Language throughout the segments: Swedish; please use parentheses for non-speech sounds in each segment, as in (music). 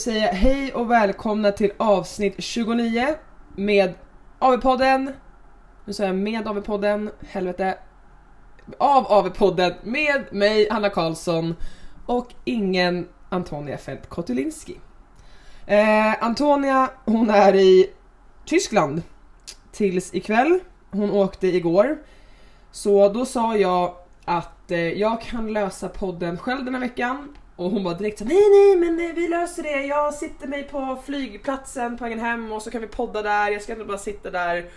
säga hej och välkomna till avsnitt 29 med AV-podden. Nu säger jag med AV-podden, helvete. Av AV-podden med mig, Hanna Karlsson och ingen Antonia Fält Kotulinski. Eh, Antonia, hon är i Tyskland tills ikväll. Hon åkte igår. Så då sa jag att eh, jag kan lösa podden själv den här veckan. Och hon bara direkt så nej nej men eh, vi löser det. Jag sitter mig på flygplatsen på vägen hem och så kan vi podda där. Jag ska inte bara sitta där.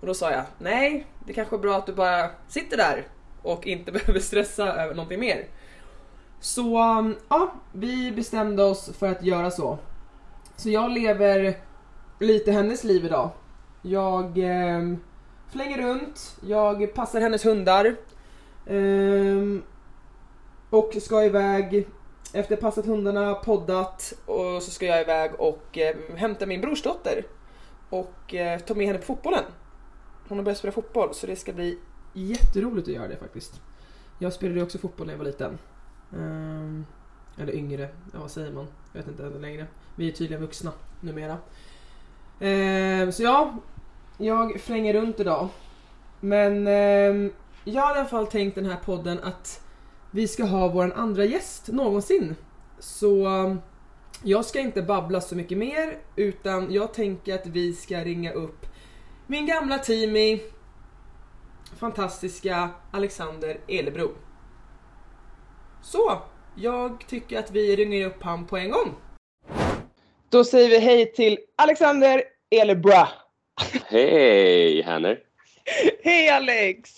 Och då sa jag nej, det kanske är bra att du bara sitter där och inte (laughs) behöver stressa över någonting mer. Så um, ja, vi bestämde oss för att göra så. Så jag lever lite hennes liv idag. Jag eh, flänger runt, jag passar hennes hundar. Eh, och ska iväg efter passat hundarna, poddat och så ska jag iväg och eh, hämta min brorsdotter och eh, ta med henne på fotbollen. Hon har börjat spela fotboll så det ska bli jätteroligt att göra det faktiskt. Jag spelade också fotboll när jag var liten. Um, eller yngre, ja vad säger man? Jag vet inte ännu längre. Vi är tydligen vuxna numera. Um, så ja, jag flänger runt idag. Men um, jag har i alla fall tänkt den här podden att vi ska ha vår andra gäst någonsin. Så jag ska inte babbla så mycket mer utan jag tänker att vi ska ringa upp min gamla teamie fantastiska Alexander Elebro. Så, jag tycker att vi ringer upp han på en gång. Då säger vi hej till Alexander Elebra. Hej Hanner! (laughs) hej Alex!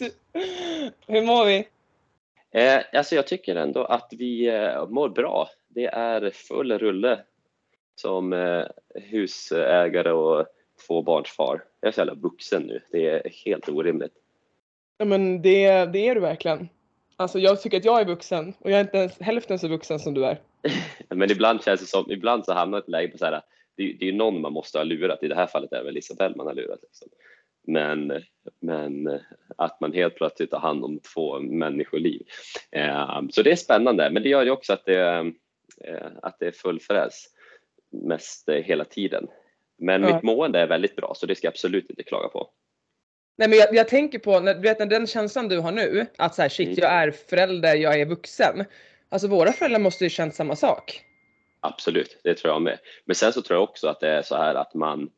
Hur mår vi? Eh, alltså jag tycker ändå att vi eh, mår bra. Det är full rulle som eh, husägare och tvåbarnsfar. Jag är så jävla vuxen nu. Det är helt orimligt. Ja men det, det är du verkligen. Alltså jag tycker att jag är vuxen och jag är inte ens hälften så vuxen som du är. (laughs) men ibland känns det som, ibland så hamnar ett läge på så här, det, det är någon man måste ha lurat. I det här fallet är det väl Isabelle man har lurat. Liksom. Men, men att man helt plötsligt tar hand om två människoliv. Eh, så det är spännande, men det gör ju också att det, eh, att det är full fräs mest hela tiden. Men ja. mitt mående är väldigt bra, så det ska jag absolut inte klaga på. Nej men jag, jag tänker på, när, vet, när den känslan du har nu, att så här, shit mm. jag är förälder, jag är vuxen. Alltså våra föräldrar måste ju känt samma sak. Absolut, det tror jag med. Men sen så tror jag också att det är så här att man,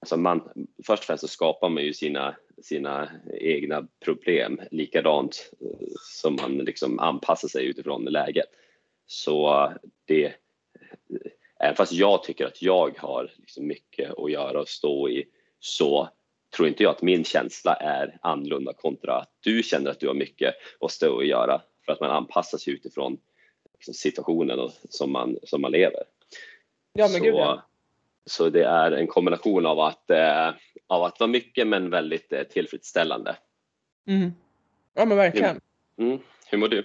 alltså man först och främst så skapar man ju sina, sina egna problem likadant eh, som man liksom anpassar sig utifrån läget. Så det, även fast jag tycker att jag har liksom mycket att göra och stå i så tror inte jag att min känsla är annorlunda kontra att du känner att du har mycket att stå och göra för att man anpassar sig utifrån liksom, situationen och, som, man, som man lever. Ja, men så, gud, ja. Så det är en kombination av att, eh, av att vara mycket men väldigt eh, tillfredsställande. Mm. Ja men verkligen. Hur, mm. Hur mår du? Eh,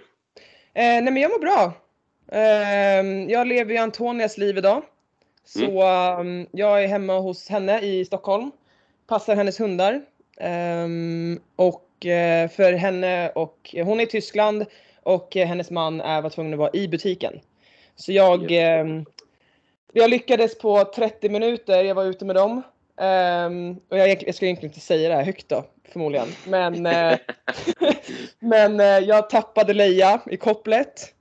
nej men jag mår bra. Eh, jag lever ju Antonias liv idag. Så mm. jag är hemma hos henne i Stockholm passar hennes hundar. Um, och uh, för henne och hon är i Tyskland och hennes man är var tvungen att vara i butiken. Så jag, uh, jag lyckades på 30 minuter, jag var ute med dem. Um, och jag, jag ska egentligen inte säga det här högt då, förmodligen. Men, eh, (laughs) men eh, jag tappade Leia i kopplet.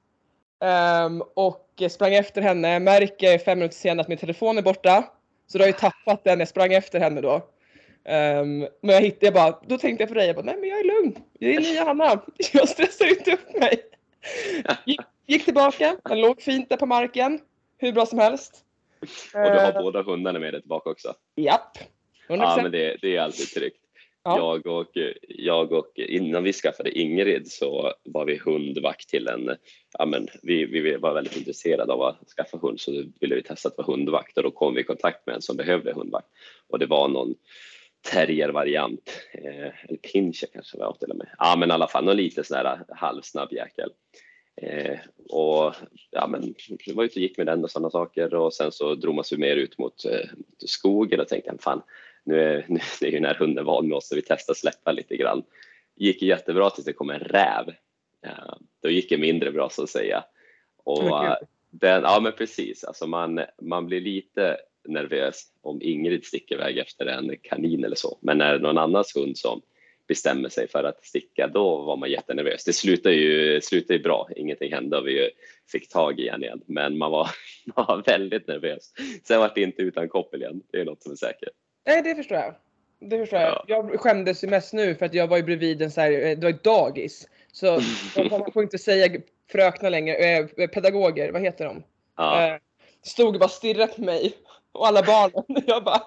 Um, och sprang efter henne, märker fem minuter senare att min telefon är borta. Så då har jag tappat den, jag sprang efter henne då. Um, men jag hittade, jag bara, då tänkte jag på dig, jag bara, nej men jag är lugn. Jag är nya Hanna. (laughs) Jag stressar inte upp mig. Gick, gick tillbaka, den låg fint där på marken. Hur bra som helst. Och du har uh, båda hundarna med dig tillbaka också? Japp. 100%. Ja men det, det är alltid tryggt. Ja. Jag, och, jag och innan vi skaffade Ingrid så var vi hundvakt till en, ja men vi, vi var väldigt intresserade av att skaffa hund så ville vi testa att vara hundvakt och då kom vi i kontakt med en som behövde hundvakt och det var någon terriervariant. Eh, eller pinscher kanske var till och med. Ja men i alla fall någon lite sån här halvsnabb jäkel. Eh, och ja men vi var ute och gick med den och sådana saker och sen så drog man sig mer ut mot, eh, skogen och tänkte fan nu är, (laughs) nu är ju den här hunden van med oss så vi testar släppa lite grann. Gick jättebra tills det kom en räv. Eh, då gick det mindre bra så att säga. Och, Den, ja men precis, alltså man, man blir lite nervös om Ingrid sticker iväg efter en kanin eller så. Men när det är någon annans hund som bestämmer sig för att sticka, då var man jättenervös. Det slutade ju, slutade ju bra, ingenting hände och vi fick tag i henne igen. Men man var, (laughs) man var väldigt nervös. Sen var det inte utan koppel igen, det är något som är säkert. Nej, det förstår jag. Det förstår jag. Jag skämdes ju mest nu för att jag var ju bredvid en så här, det var ett dagis. Så (laughs) man får inte säga fröknar längre, äh, pedagoger, vad heter de? Ja. Äh, stod och bara stirrade på mig och alla barnen. (laughs) Jag bara,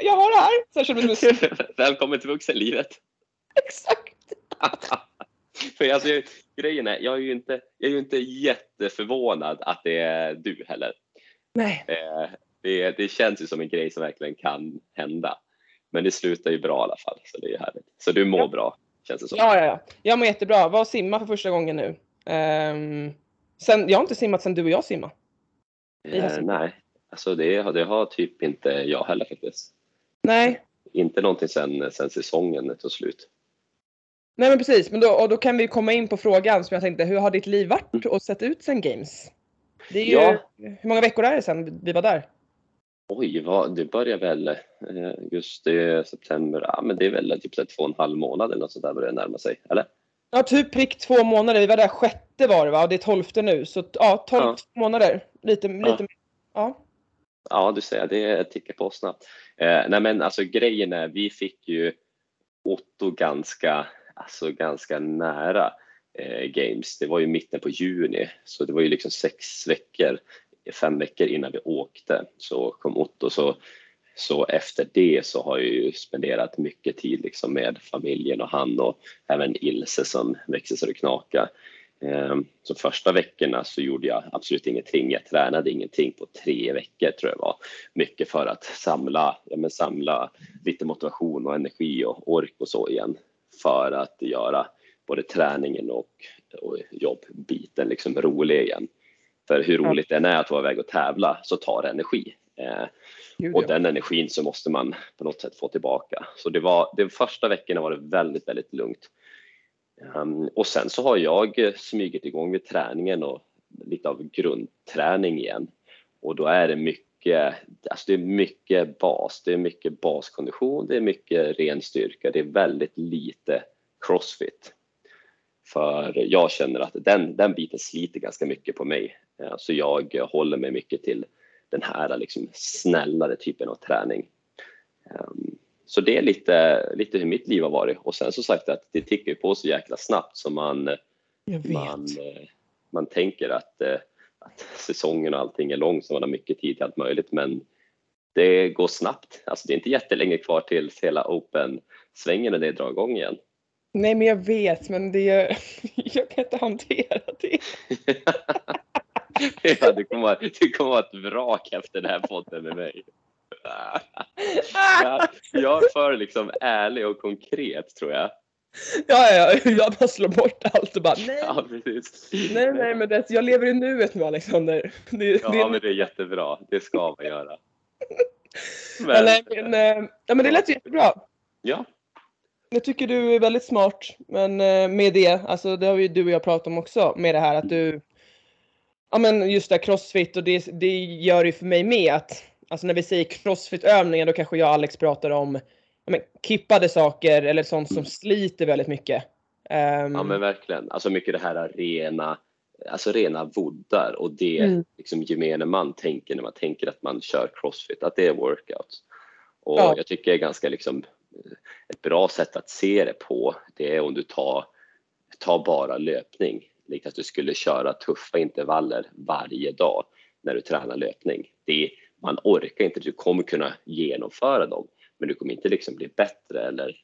jag har det här. Så jag kände mig Välkommen till vuxenlivet. (laughs) Exakt. (laughs) För alltså, grejen är, jag är, ju inte, jag är ju inte jätteförvånad att det är du heller. Nej. Eh, det, det känns ju som en grej som verkligen kan hända. Men det slutar ju bra i alla fall, så det är härligt. Så du mår ja. bra, känns det som. Ja, ja, ja. Jag mår jättebra. Var och simma för första gången nu. Um, sen, jag har inte simmat sen du och jag simmade. Eh, nej, alltså det, det har typ inte jag heller faktiskt. Nej. Inte någonting sen, sen säsongen tog slut. Nej men precis, men då, och då kan vi komma in på frågan som jag tänkte, hur har ditt liv varit mm. och sett ut sen Games? Det är ju, ja. Hur många veckor är det sen vi var där? Oj, vad, det börjar väl eh, augusti, september, ja men det är väl typ så två och en halv månad eller något sånt där börjar närma sig, eller? Ja, typ prick två månader. Vi var där sjätte var det va? Och det är tolfte nu. Så ja, tolv ja. månader. Lite, lite ja. Ja, du säger det tickar på snabbt. Eh, nej men alltså grejen är, vi fick ju Otto ganska, alltså ganska nära eh, Games. Det var ju mitten på juni, så det var ju liksom sex veckor fem veckor innan vi åkte så kom Otto. Så, så efter det så har jag ju spenderat mycket tid liksom med familjen och han och även Ilse som växer så det knakar. Ehm, så första veckorna så gjorde jag absolut ingenting. Jag tränade ingenting på tre veckor tror jag var. Mycket för att samla, ja men samla lite motivation och energi och ork och så igen. För att göra både träningen och, och jobbbiten liksom rolig igen. För hur roligt det än är att vara iväg och tävla så tar det energi. Eh, och den energin så måste man på något sätt få tillbaka. Så det var, de första veckorna var det väldigt, väldigt lugnt. Um, och sen så har jag smugit igång vid träningen och lite av grundträning igen. Och då är det mycket, alltså det är mycket bas, det är mycket baskondition, det är mycket ren styrka, det är väldigt lite crossfit. För jag känner att den, den biten sliter ganska mycket på mig. Eh, så jag håller mig mycket till den här liksom snällare typen av träning. Ehm, så det är lite, lite hur mitt liv har varit och sen som sagt att det tickar på så jäkla snabbt så man, man, eh, man tänker att, eh, att säsongen och allting är lång så man har mycket tid till allt möjligt men det går snabbt. Alltså det är inte jättelänge kvar till hela Open-svängen och det drar igång igen. Nej men jag vet men det, (laughs) jag kan inte hantera det. (laughs) ja, du kommer, vara, du kommer vara ett vrak efter den här podden med mig. (laughs) Jag, jag är för liksom ärlig och konkret tror jag. Ja, ja, jag bara slår bort allt och bara nej. Ja, precis. Nej, nej, men det, jag lever i nuet nu Alexander. Det, ja, det, men det är jättebra. Det ska man göra. Men, ja, nej, men, eh, ja, men det lät jättebra. Ja. Jag tycker du är väldigt smart, men eh, med det, alltså det har ju du och jag pratat om också, med det här att du ja men just det crossfit och det, det gör ju för mig med att alltså när vi säger crossfit-övningar då kanske jag och Alex pratar om men, kippade saker eller sånt som sliter väldigt mycket. Um, ja men verkligen, alltså mycket det här rena, alltså rena voddar och det mm. liksom gemene man tänker när man tänker att man kör crossfit, att det är workout. Och ja. jag tycker det är ganska liksom ett bra sätt att se det på, det är om du tar, tar bara löpning likt att du skulle köra tuffa intervaller varje dag när du tränar löpning. Det, man orkar inte, du kommer kunna genomföra dem men du kommer inte liksom bli bättre eller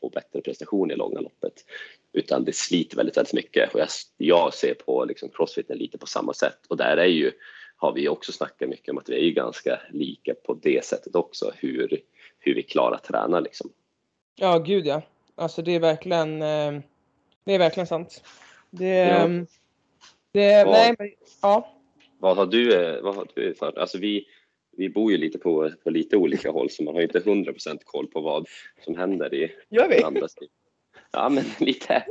få bättre prestation i långa loppet utan det sliter väldigt, väldigt mycket och jag, jag ser på liksom crossfiten lite på samma sätt och där är ju, har vi också snackat mycket om att vi är ju ganska lika på det sättet också hur, hur vi klarar att träna liksom. Ja, gud ja. Alltså det är verkligen, eh, det är verkligen sant. Det, ja. Ehm, det vad, nej, men, ja. Vad har du, eh, vad har du för, alltså vi, vi bor ju lite på, på lite olika håll så man har ju inte 100% koll på vad som händer i Gör vi? andras liv. Ja, men (laughs) lite.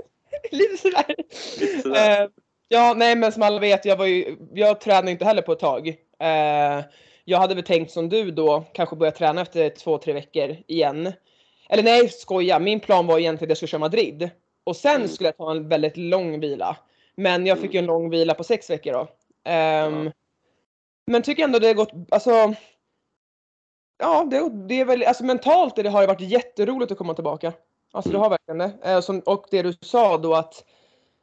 lite sådär. Lite sådär. Uh, Ja, nej men som alla vet, jag var ju, jag tränade inte heller på ett tag. Eh, jag hade väl tänkt som du då, kanske börja träna efter två, tre veckor igen. Eller nej, skoja. Min plan var egentligen att jag skulle köra Madrid. Och sen mm. skulle jag ta en väldigt lång vila. Men jag fick ju en mm. lång vila på sex veckor då. Um, ja. Men tycker ändå det har gått, alltså. Ja, det, det är väl, alltså mentalt det har det varit jätteroligt att komma tillbaka. Alltså det mm. har verkligen det. Eh, som, och det du sa då att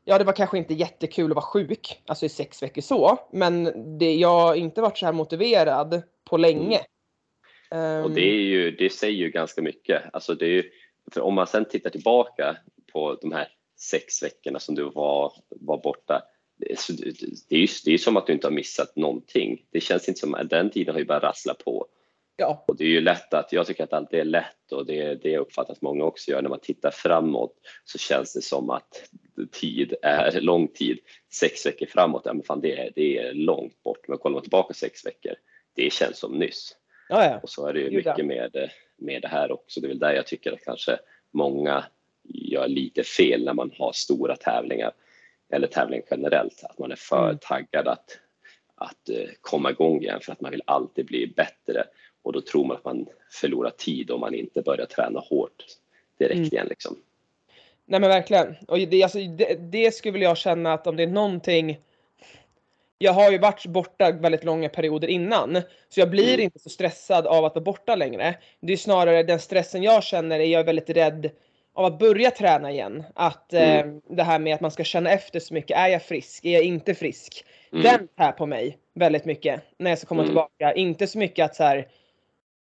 Ja, det var kanske inte jättekul att vara sjuk, alltså i sex veckor så, men det, jag har inte varit så här motiverad på länge. Mm. Och det, är ju, det säger ju ganska mycket. Alltså det är ju, för om man sen tittar tillbaka på de här sex veckorna som du var, var borta, det är, ju, det är som att du inte har missat någonting. Det känns inte som att den tiden har ju bara rasslat på. Ja. Och det är ju lätt att, jag tycker att allt är lätt och det, det uppfattas att många också gör, när man tittar framåt så känns det som att tid är lång tid. Sex veckor framåt, ja men fan det är, det är långt bort, men kollar man tillbaka sex veckor, det känns som nyss. Ja, ja. Och så är det ju mycket med, med det här också, det är väl där jag tycker att kanske många gör lite fel när man har stora tävlingar, eller tävling generellt, att man är för mm. taggad att, att eh, komma igång igen för att man vill alltid bli bättre och då tror man att man förlorar tid om man inte börjar träna hårt direkt mm. igen. Liksom. Nej men verkligen. Och det, alltså, det, det skulle jag känna att om det är någonting jag har ju varit borta väldigt långa perioder innan, så jag blir mm. inte så stressad av att vara borta längre. Det är snarare den stressen jag känner är jag väldigt rädd av att börja träna igen. Att mm. eh, det här med att man ska känna efter så mycket. Är jag frisk? Är jag inte frisk? Mm. Den tär på mig väldigt mycket när jag ska komma mm. tillbaka. Inte så mycket att så här,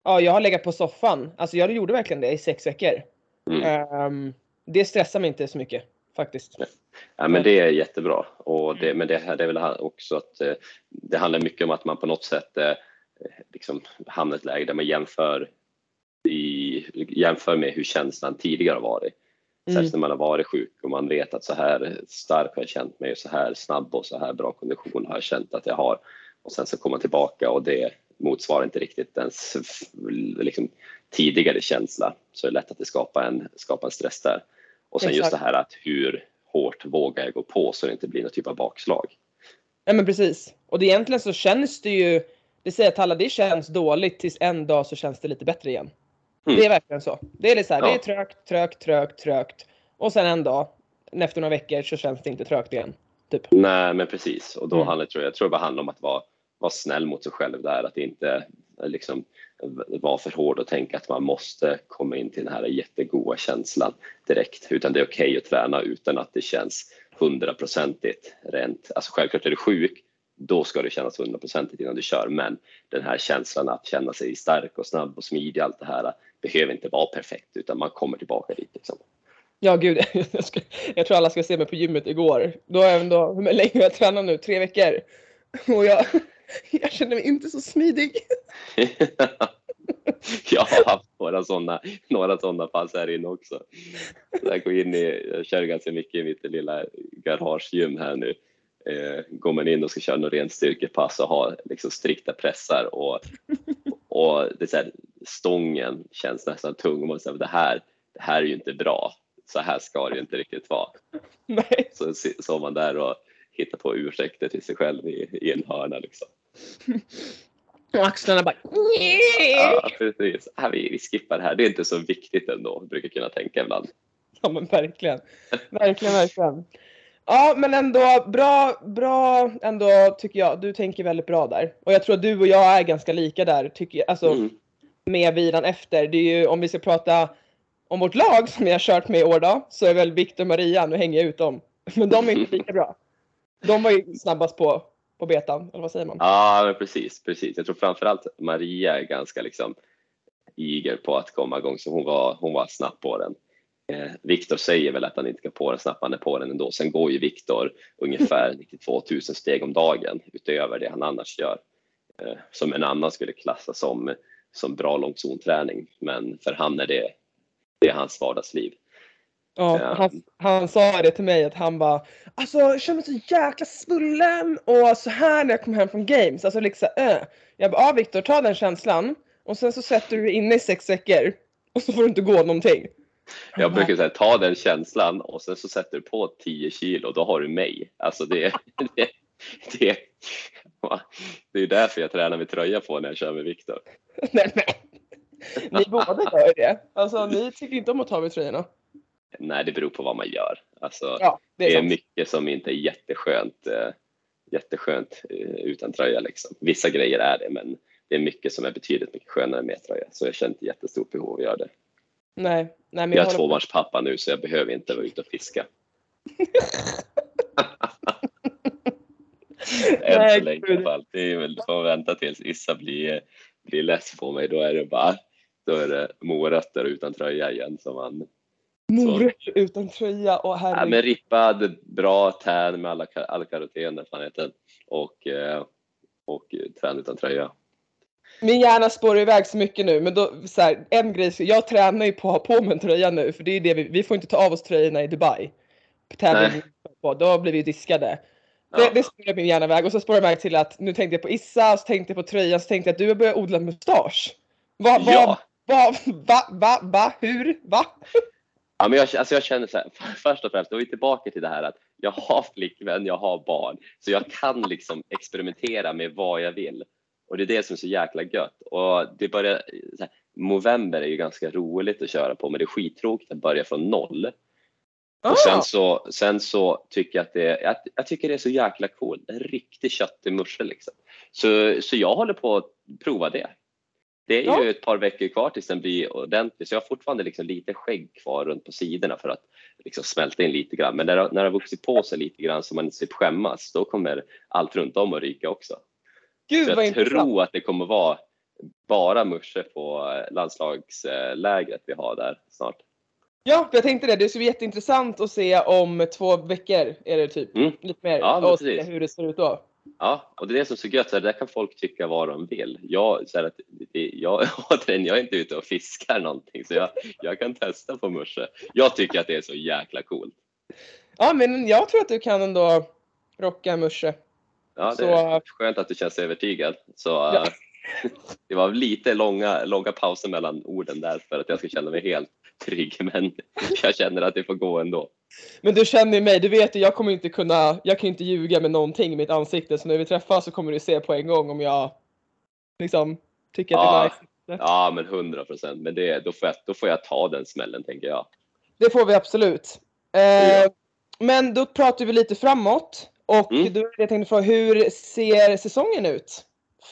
ja, jag har legat på soffan. Alltså jag gjorde verkligen det i sex veckor. Um, det stressar mig inte så mycket faktiskt. Ja, men det är jättebra. Och det, men det, det är väl också att eh, det handlar mycket om att man på något sätt eh, liksom hamnar i ett läge där man jämför, i, jämför med hur känslan tidigare har varit. Mm. Särskilt när man har varit sjuk och man vet att så här stark har jag känt mig och så här snabb och så här bra kondition har jag känt att jag har. Och sen så kommer man tillbaka och det motsvarar inte riktigt ens liksom, tidigare känsla så är det lätt att det skapar en, skapar en stress där. Och sen Exakt. just det här att hur hårt vågar jag gå på så det inte blir någon typ av bakslag. Ja men precis. Och det, egentligen så känns det ju, det säger att alla det känns dåligt tills en dag så känns det lite bättre igen. Mm. Det är verkligen så. Det är lite så här, ja. det är trögt, trögt, trögt, trögt. Och sen en dag, efter några veckor så känns det inte trögt igen. Typ. Nej men precis och då mm. handlar tror jag, jag tror det bara handlar om att vara vara snäll mot sig själv där, att inte liksom vara för hård och tänka att man måste komma in till den här jättegoda känslan direkt, utan det är okej okay att träna utan att det känns hundraprocentigt rent. Alltså självklart är du sjuk, då ska det kännas hundraprocentigt innan du kör, men den här känslan att känna sig stark och snabb och smidig, allt det här behöver inte vara perfekt, utan man kommer tillbaka dit. Liksom. Ja gud, (laughs) jag, ska, jag tror alla ska se mig på gymmet igår. Då är jag ändå, hur länge har jag tränat nu? Tre veckor? Och jag, (laughs) jag känner mig inte så smidig. (laughs) jag har haft några sådana, några sådana pass här inne också. Jag, går in i, jag kör ganska mycket i mitt lilla garagegym här nu. Eh, går man in och ska köra något rent styrkepass och har liksom strikta pressar och, och det så här, stången känns nästan tung och man säger det här, det här är ju inte bra. Så här ska det ju inte riktigt vara. Nej. Så står man där och hitta på ursäkter till sig själv i, i en hörna liksom. (laughs) Och axlarna bara Ja precis, ja, vi, vi skippar det här, det är inte så viktigt ändå, brukar kunna tänka ibland. Ja men verkligen, verkligen, verkligen. Ja men ändå bra, bra ändå tycker jag. Du tänker väldigt bra där. Och jag tror att du och jag är ganska lika där, tycker jag. Alltså mm. med vilan efter. Det är ju om vi ska prata om vårt lag som jag har kört med i år då, så är väl Viktor och Maria, nu hänger jag ut dem. Men de är inte lika bra. De var ju snabbast på, på betan, eller vad säger man? Ja, precis, precis. Jag tror framförallt Maria är ganska liksom eager på att komma igång, så hon var, hon var snabb på den. Eh, Viktor säger väl att han inte ska på den snabbt, han är på den ändå. Sen går ju Viktor ungefär (laughs) 92 000 steg om dagen utöver det han annars gör. Eh, som en annan skulle klassa som, som bra långzonträning, men för han är det, det är hans vardagsliv. Ja, han, han sa det till mig att han bara Alltså jag känner mig så jäkla svullen och så här när jag kom hem från games. Alltså liksom äh. Jag bara, ja Viktor ta den känslan och sen så sätter du dig inne i sex veckor och så får du inte gå någonting. Jag brukar säga ta den känslan och sen så sätter du på 10 kilo, då har du mig. Alltså det, (laughs) det, det, det är därför jag tränar med tröja på när jag kör med Viktor. (laughs) Nej, nej. Ni båda gör det. Alltså ni tycker inte om att ta med tröjorna. Nej, det beror på vad man gör. Alltså, ja, det är, det är mycket som inte är jätteskönt, eh, jätteskönt eh, utan tröja. Liksom. Vissa grejer är det, men det är mycket som är betydligt mycket skönare med tröja. Så jag känner inte jättestort behov av att göra det. Nej, nej, men jag, jag är tvåbarnspappa nu så jag behöver inte vara ute och fiska. (laughs) Än så länge i alla fall. Det är väl, får vänta tills Issa blir, blir less på mig. Då är det bara då är det morötter utan tröja igen som man Morötter utan tröja och herregud. Ja, men rippad, bra tän med alla, alla karotener fan heter och, eh, och träna utan tröja. Min hjärna spårar iväg så mycket nu men då, så här, en grej, jag tränar ju på att ha på mig en tröja nu för det är det vi, vi får inte ta av oss tröjorna i Dubai. Tävling på, då blir vi diskade. Ja. Det, det spårar min hjärna iväg och så spårar jag iväg till att nu tänkte jag på Issa, så tänkte jag på tröjan, så tänkte jag att du har börjat odla mustasch. Va, va, ja. va, va, va, va, hur, va? Ja, men jag, alltså jag känner så här, först och främst, då är vi tillbaka till det här att jag har flickvän, jag har barn, så jag kan liksom experimentera med vad jag vill. Och det är det som är så jäkla gött. Och det börjar, här, november är ju ganska roligt att köra på, men det är skittråkigt att börja från noll. Ah. Och sen så, sen så tycker jag att det, jag, jag tycker det är så jäkla coolt. En riktig köttig musche liksom. Så, så jag håller på att prova det. Det är ja. ju ett par veckor kvar tills den blir ordentlig så jag har fortfarande liksom lite skägg kvar runt på sidorna för att liksom smälta in lite grann. Men när när det har vuxit på sig lite grann så man inte slipper skämmas, då kommer allt runt om att ryka också. Gud, jag intressant. tror att det kommer vara bara musche på landslagslägret vi har där snart. Ja, jag tänkte det. Det är så jätteintressant att se om två veckor är det typ. Mm. Lite mer. Ja, och se hur det ser ut då. Ja, och det är det som är så gött, så där kan folk tycka vad de vill. Jag, så att, jag, (laughs) jag är inte ute och fiskar någonting så jag, jag kan testa på musche. Jag tycker att det är så jäkla coolt. Ja, men jag tror att du kan ändå rocka musche. Ja, det så... är skönt att du känns övertygad. Så, ja. (laughs) det var lite långa, långa pauser mellan orden där för att jag ska känna mig helt trygg, (laughs) men jag känner att det får gå ändå. Men du känner mig, du vet ju, jag kommer inte kunna, jag kan inte ljuga med någonting i mitt ansikte så när vi träffas så kommer du se på en gång om jag liksom tycker att ja, det är nice. Ja, men hundra procent. Men det, då, får jag, då får jag ta den smällen tänker jag. Det får vi absolut. Eh, ja. Men då pratar vi lite framåt och mm. då jag tänkte fråga, hur ser säsongen ut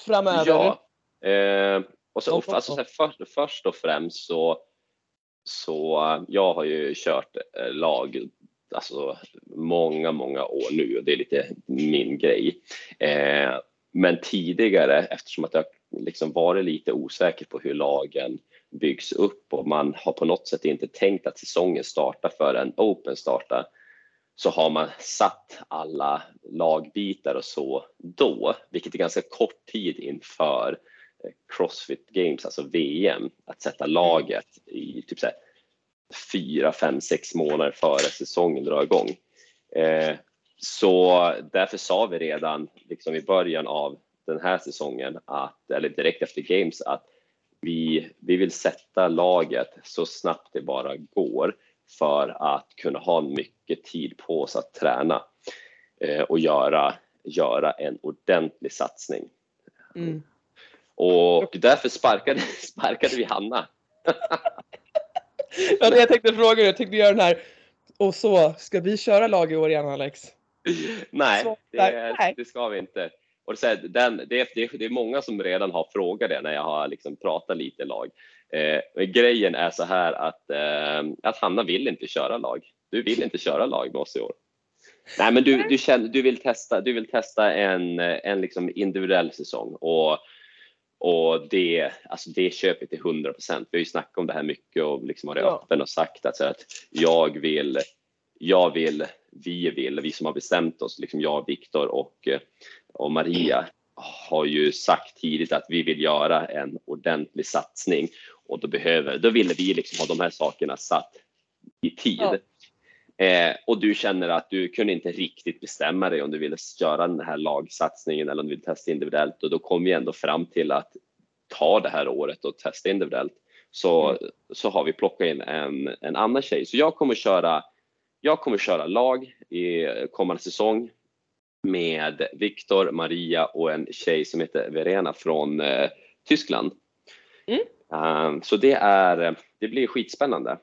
framöver? Ja, eh, och så, alltså, så här, för, först och främst så så jag har ju kört eh, lag alltså många, många år nu och det är lite min grej. Eh, men tidigare, eftersom att jag liksom varit lite osäker på hur lagen byggs upp och man har på något sätt inte tänkt att säsongen startar förrän Open startar, så har man satt alla lagbitar och så då, vilket är ganska kort tid inför Crossfit Games, alltså VM, att sätta laget i typ så här, fyra, fem, sex månader före säsongen drar igång. Eh, så därför sa vi redan liksom i början av den här säsongen, att, eller direkt efter Games, att vi, vi vill sätta laget så snabbt det bara går för att kunna ha mycket tid på oss att träna eh, och göra, göra en ordentlig satsning. Mm. Och därför sparkade, (laughs) sparkade vi Hanna. (laughs) ja, jag tänkte fråga jag tänkte göra den här. Och så, ska vi köra lag i år igen Alex? Nej, det, det ska vi inte. Och det, den, det, det, det är många som redan har frågat det när jag har liksom pratat lite lag. Eh, grejen är så här att, eh, att Hanna vill inte köra lag. Du vill inte köra lag med oss i år. Nej, men du, du, känner, du vill testa, du vill testa en, en liksom individuell säsong och och det, alltså det köper till 100 procent. Vi har ju snackat om det här mycket och liksom varit ja. öppen och sagt att, så att jag vill, jag vill, vi vill, vi som har bestämt oss, liksom jag, Viktor och, och Maria har ju sagt tidigt att vi vill göra en ordentlig satsning och då behöver, då ville vi liksom ha de här sakerna satt i tid. Ja. Eh, och du känner att du kunde inte riktigt bestämma dig om du ville göra den här lagsatsningen eller om du vill testa individuellt och då kom vi ändå fram till att ta det här året och testa individuellt. så, mm. så har vi plockat in en, en annan tjej. Så jag kommer köra, jag kommer köra lag i kommande säsong med Viktor, Maria och en tjej som heter Verena från eh, Tyskland. Mm. Um, så det, är, det blir skitspännande.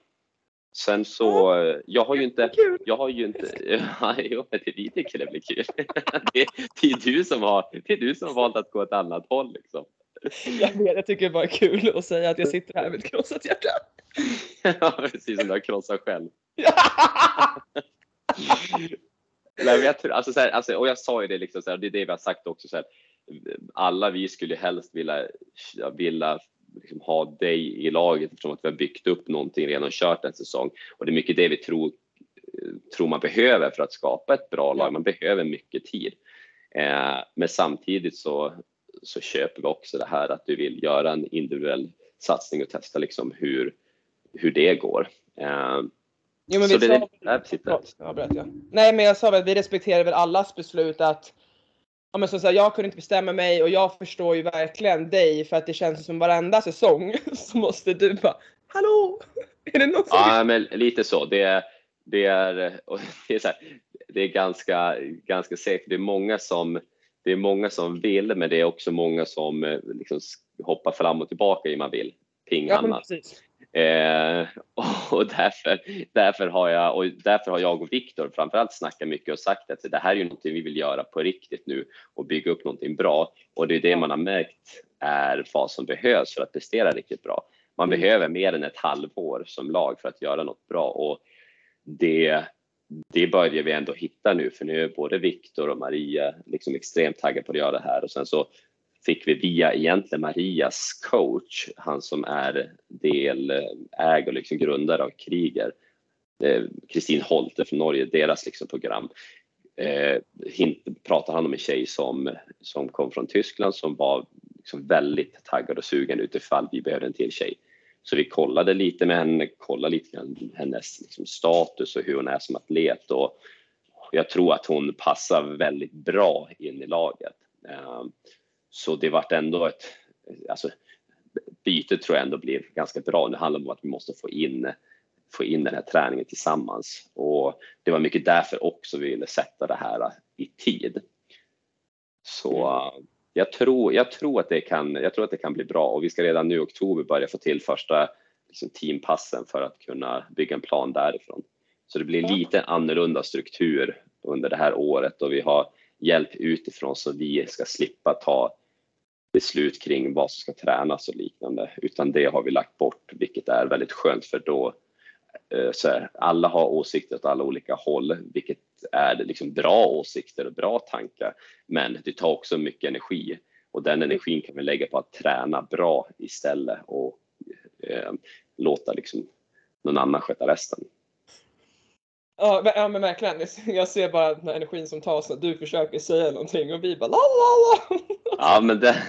Sen så, mm. jag har ju inte, jag har ju inte, (laughs) ja, jo, vi tycker det blir kul. (laughs) Det, det, är du som har, det är du som har valt att gå ett annat håll liksom. Jag vet, jag tycker det bara är kul att säga att jag sitter här med ett krossat hjärta. (laughs) Ja, precis som du har krossat själv. Nej, jag alltså, så här, alltså, och jag sa ju det, liksom, så här, det är det vi har sagt också. Så här, alla vi skulle helst vilja, vilja liksom, ha dig i laget eftersom att vi har byggt upp någonting redan kört en säsong. Och det är mycket det vi tror, tror man behöver för att skapa ett bra lag. Man behöver mycket tid. Eh, men samtidigt så, så köper vi också det här att du vill göra en individuell satsning och testa liksom hur, hur det går. Eh, Jo, men vi det, sa, ja, berätt, ja. Nej men jag sa väl att vi respekterar väl allas beslut att ja, men så, så jag kunde inte bestämma mig och jag förstår ju verkligen dig för att det känns som varenda säsong (laughs) så måste du bara Hallå! (laughs) Är det någon som... Ja men lite så. Det är, det är, det är, här, det är ganska, ganska säkert. Det är många som det är många som vill men det är också många som eh, liksom hoppar fram och tillbaka i man vill. Ping ja, Eh, (laughs) och därför, därför, har jag, och därför har jag och Viktor framförallt snackat mycket och sagt att det här är ju någonting vi vill göra på riktigt nu och bygga upp någonting bra. Och det är det man har märkt är vad som behövs för att prestera riktigt bra. Man mm. behöver mer än ett halvår som lag för att göra något bra och det, det börjar vi ändå hitta nu för nu är både Viktor och Maria liksom extremt taggade på att göra det här och sen så fick vi via egentligen Marias coach, han som är delägare och liksom grundare av Kriger, Kristin eh, Holte från Norge, deras liksom program. Eh, pratar han om en tjej som, som kom från Tyskland som var liksom väldigt taggad och sugen utifall vi behövde en till tjej. Så vi kollade lite med henne, kollade lite grann hennes liksom, status och hur hon är som atlet och jag tror att hon passar väldigt bra in i laget. Eh, så det vart ändå ett, alltså bytet tror jag ändå blir ganska bra. Det handlar om att vi måste få in, få in den här träningen tillsammans och det var mycket därför också vi ville sätta det här i tid. Så jag tror, jag tror, att, det kan, jag tror att det kan bli bra och vi ska redan nu i oktober börja få till första liksom, teampassen för att kunna bygga en plan därifrån. Så det blir lite annorlunda struktur under det här året och vi har hjälp utifrån så vi ska slippa ta beslut kring vad som ska tränas och liknande. Utan det har vi lagt bort vilket är väldigt skönt för då eh, så här, alla har åsikter åt alla olika håll vilket är liksom bra åsikter och bra tankar. Men det tar också mycket energi. Och den energin kan vi lägga på att träna bra istället och eh, låta liksom någon annan sköta resten. Ja men, ja men verkligen, jag ser bara den här energin som tas när du försöker säga någonting och vi bara la la la. Ja men det,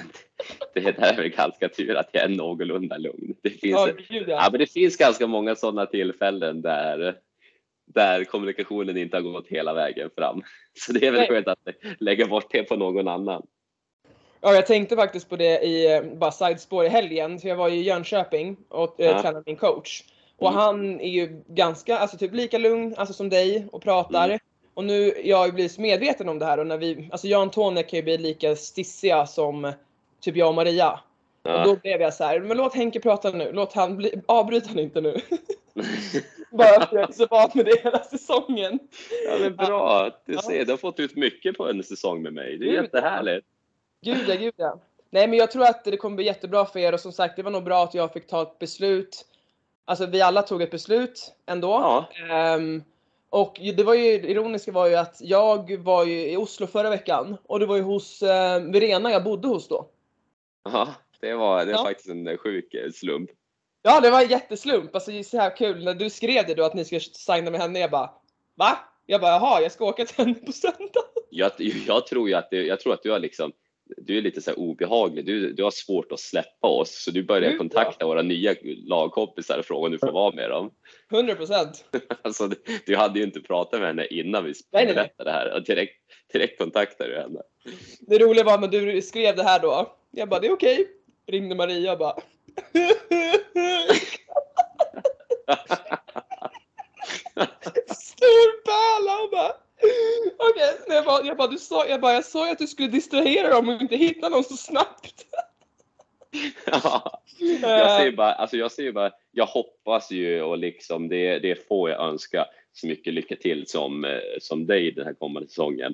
det är väl ganska tur att jag är någorlunda lugn. Det finns, ja, gud, ja. ja, men det finns ganska många sådana tillfällen där, där kommunikationen inte har gått hela vägen fram. Så det är väl skönt att lägga bort det på någon annan. Ja, jag tänkte faktiskt på det i eh, bara sidespår i helgen. För jag var i Jönköping och eh, ja. tränade min coach. Och mm. han är ju ganska, alltså typ lika lugn alltså som dig och pratar. Mm. Och nu, jag blir så medveten om det här och när vi, alltså jag och Antonija kan ju bli lika stissiga som typ jag och Maria. Ja. Och då blev jag så här, men låt Henke prata nu, låt han bli, avbryt han inte nu. (laughs) Bara för jag är så van med det hela säsongen. Ja men bra, du ser, ja. du har fått ut mycket på en säsong med mig. Det är Gud, jättehärligt. Gud ja, gud ja. Nej men jag tror att det kommer bli jättebra för er och som sagt det var nog bra att jag fick ta ett beslut Alltså vi alla tog ett beslut ändå. Ja. Um, och det var ju, ironiska var ju att jag var ju i Oslo förra veckan och det var ju hos uh, Verena jag bodde hos då. Ja, det var, det var ja. faktiskt en sjuk eh, slump. Ja, det var en jätteslump. Alltså så här kul. När du skrev det då att ni ska signa med henne, jag bara Va? Jag bara jaha, jag ska åka till henne på söndag. Jag, jag tror ju att, det, jag tror att du har liksom du är lite så obehaglig. Du, du har svårt att släppa oss så du börjar kontakta våra nya lagkompisar och fråga om du får vara med dem. 100 procent. (laughs) alltså, du, du hade ju inte pratat med henne innan vi berättade det här och direkt, direkt kontaktade du henne. Det roliga var när du skrev det här då. Jag bara, det är okej. Okay. Ringde Maria och bara, (laughs) Stor pärla och bara (laughs) Okej, okay, jag bara, jag bara, du sa, jag bara, jag sa ju att du skulle distrahera dem och inte hitta någon så snabbt. (laughs) ja, jag säger bara, alltså jag säger bara, jag hoppas ju och liksom det, det får jag önska så mycket lycka till som, eh, som dig den här kommande säsongen.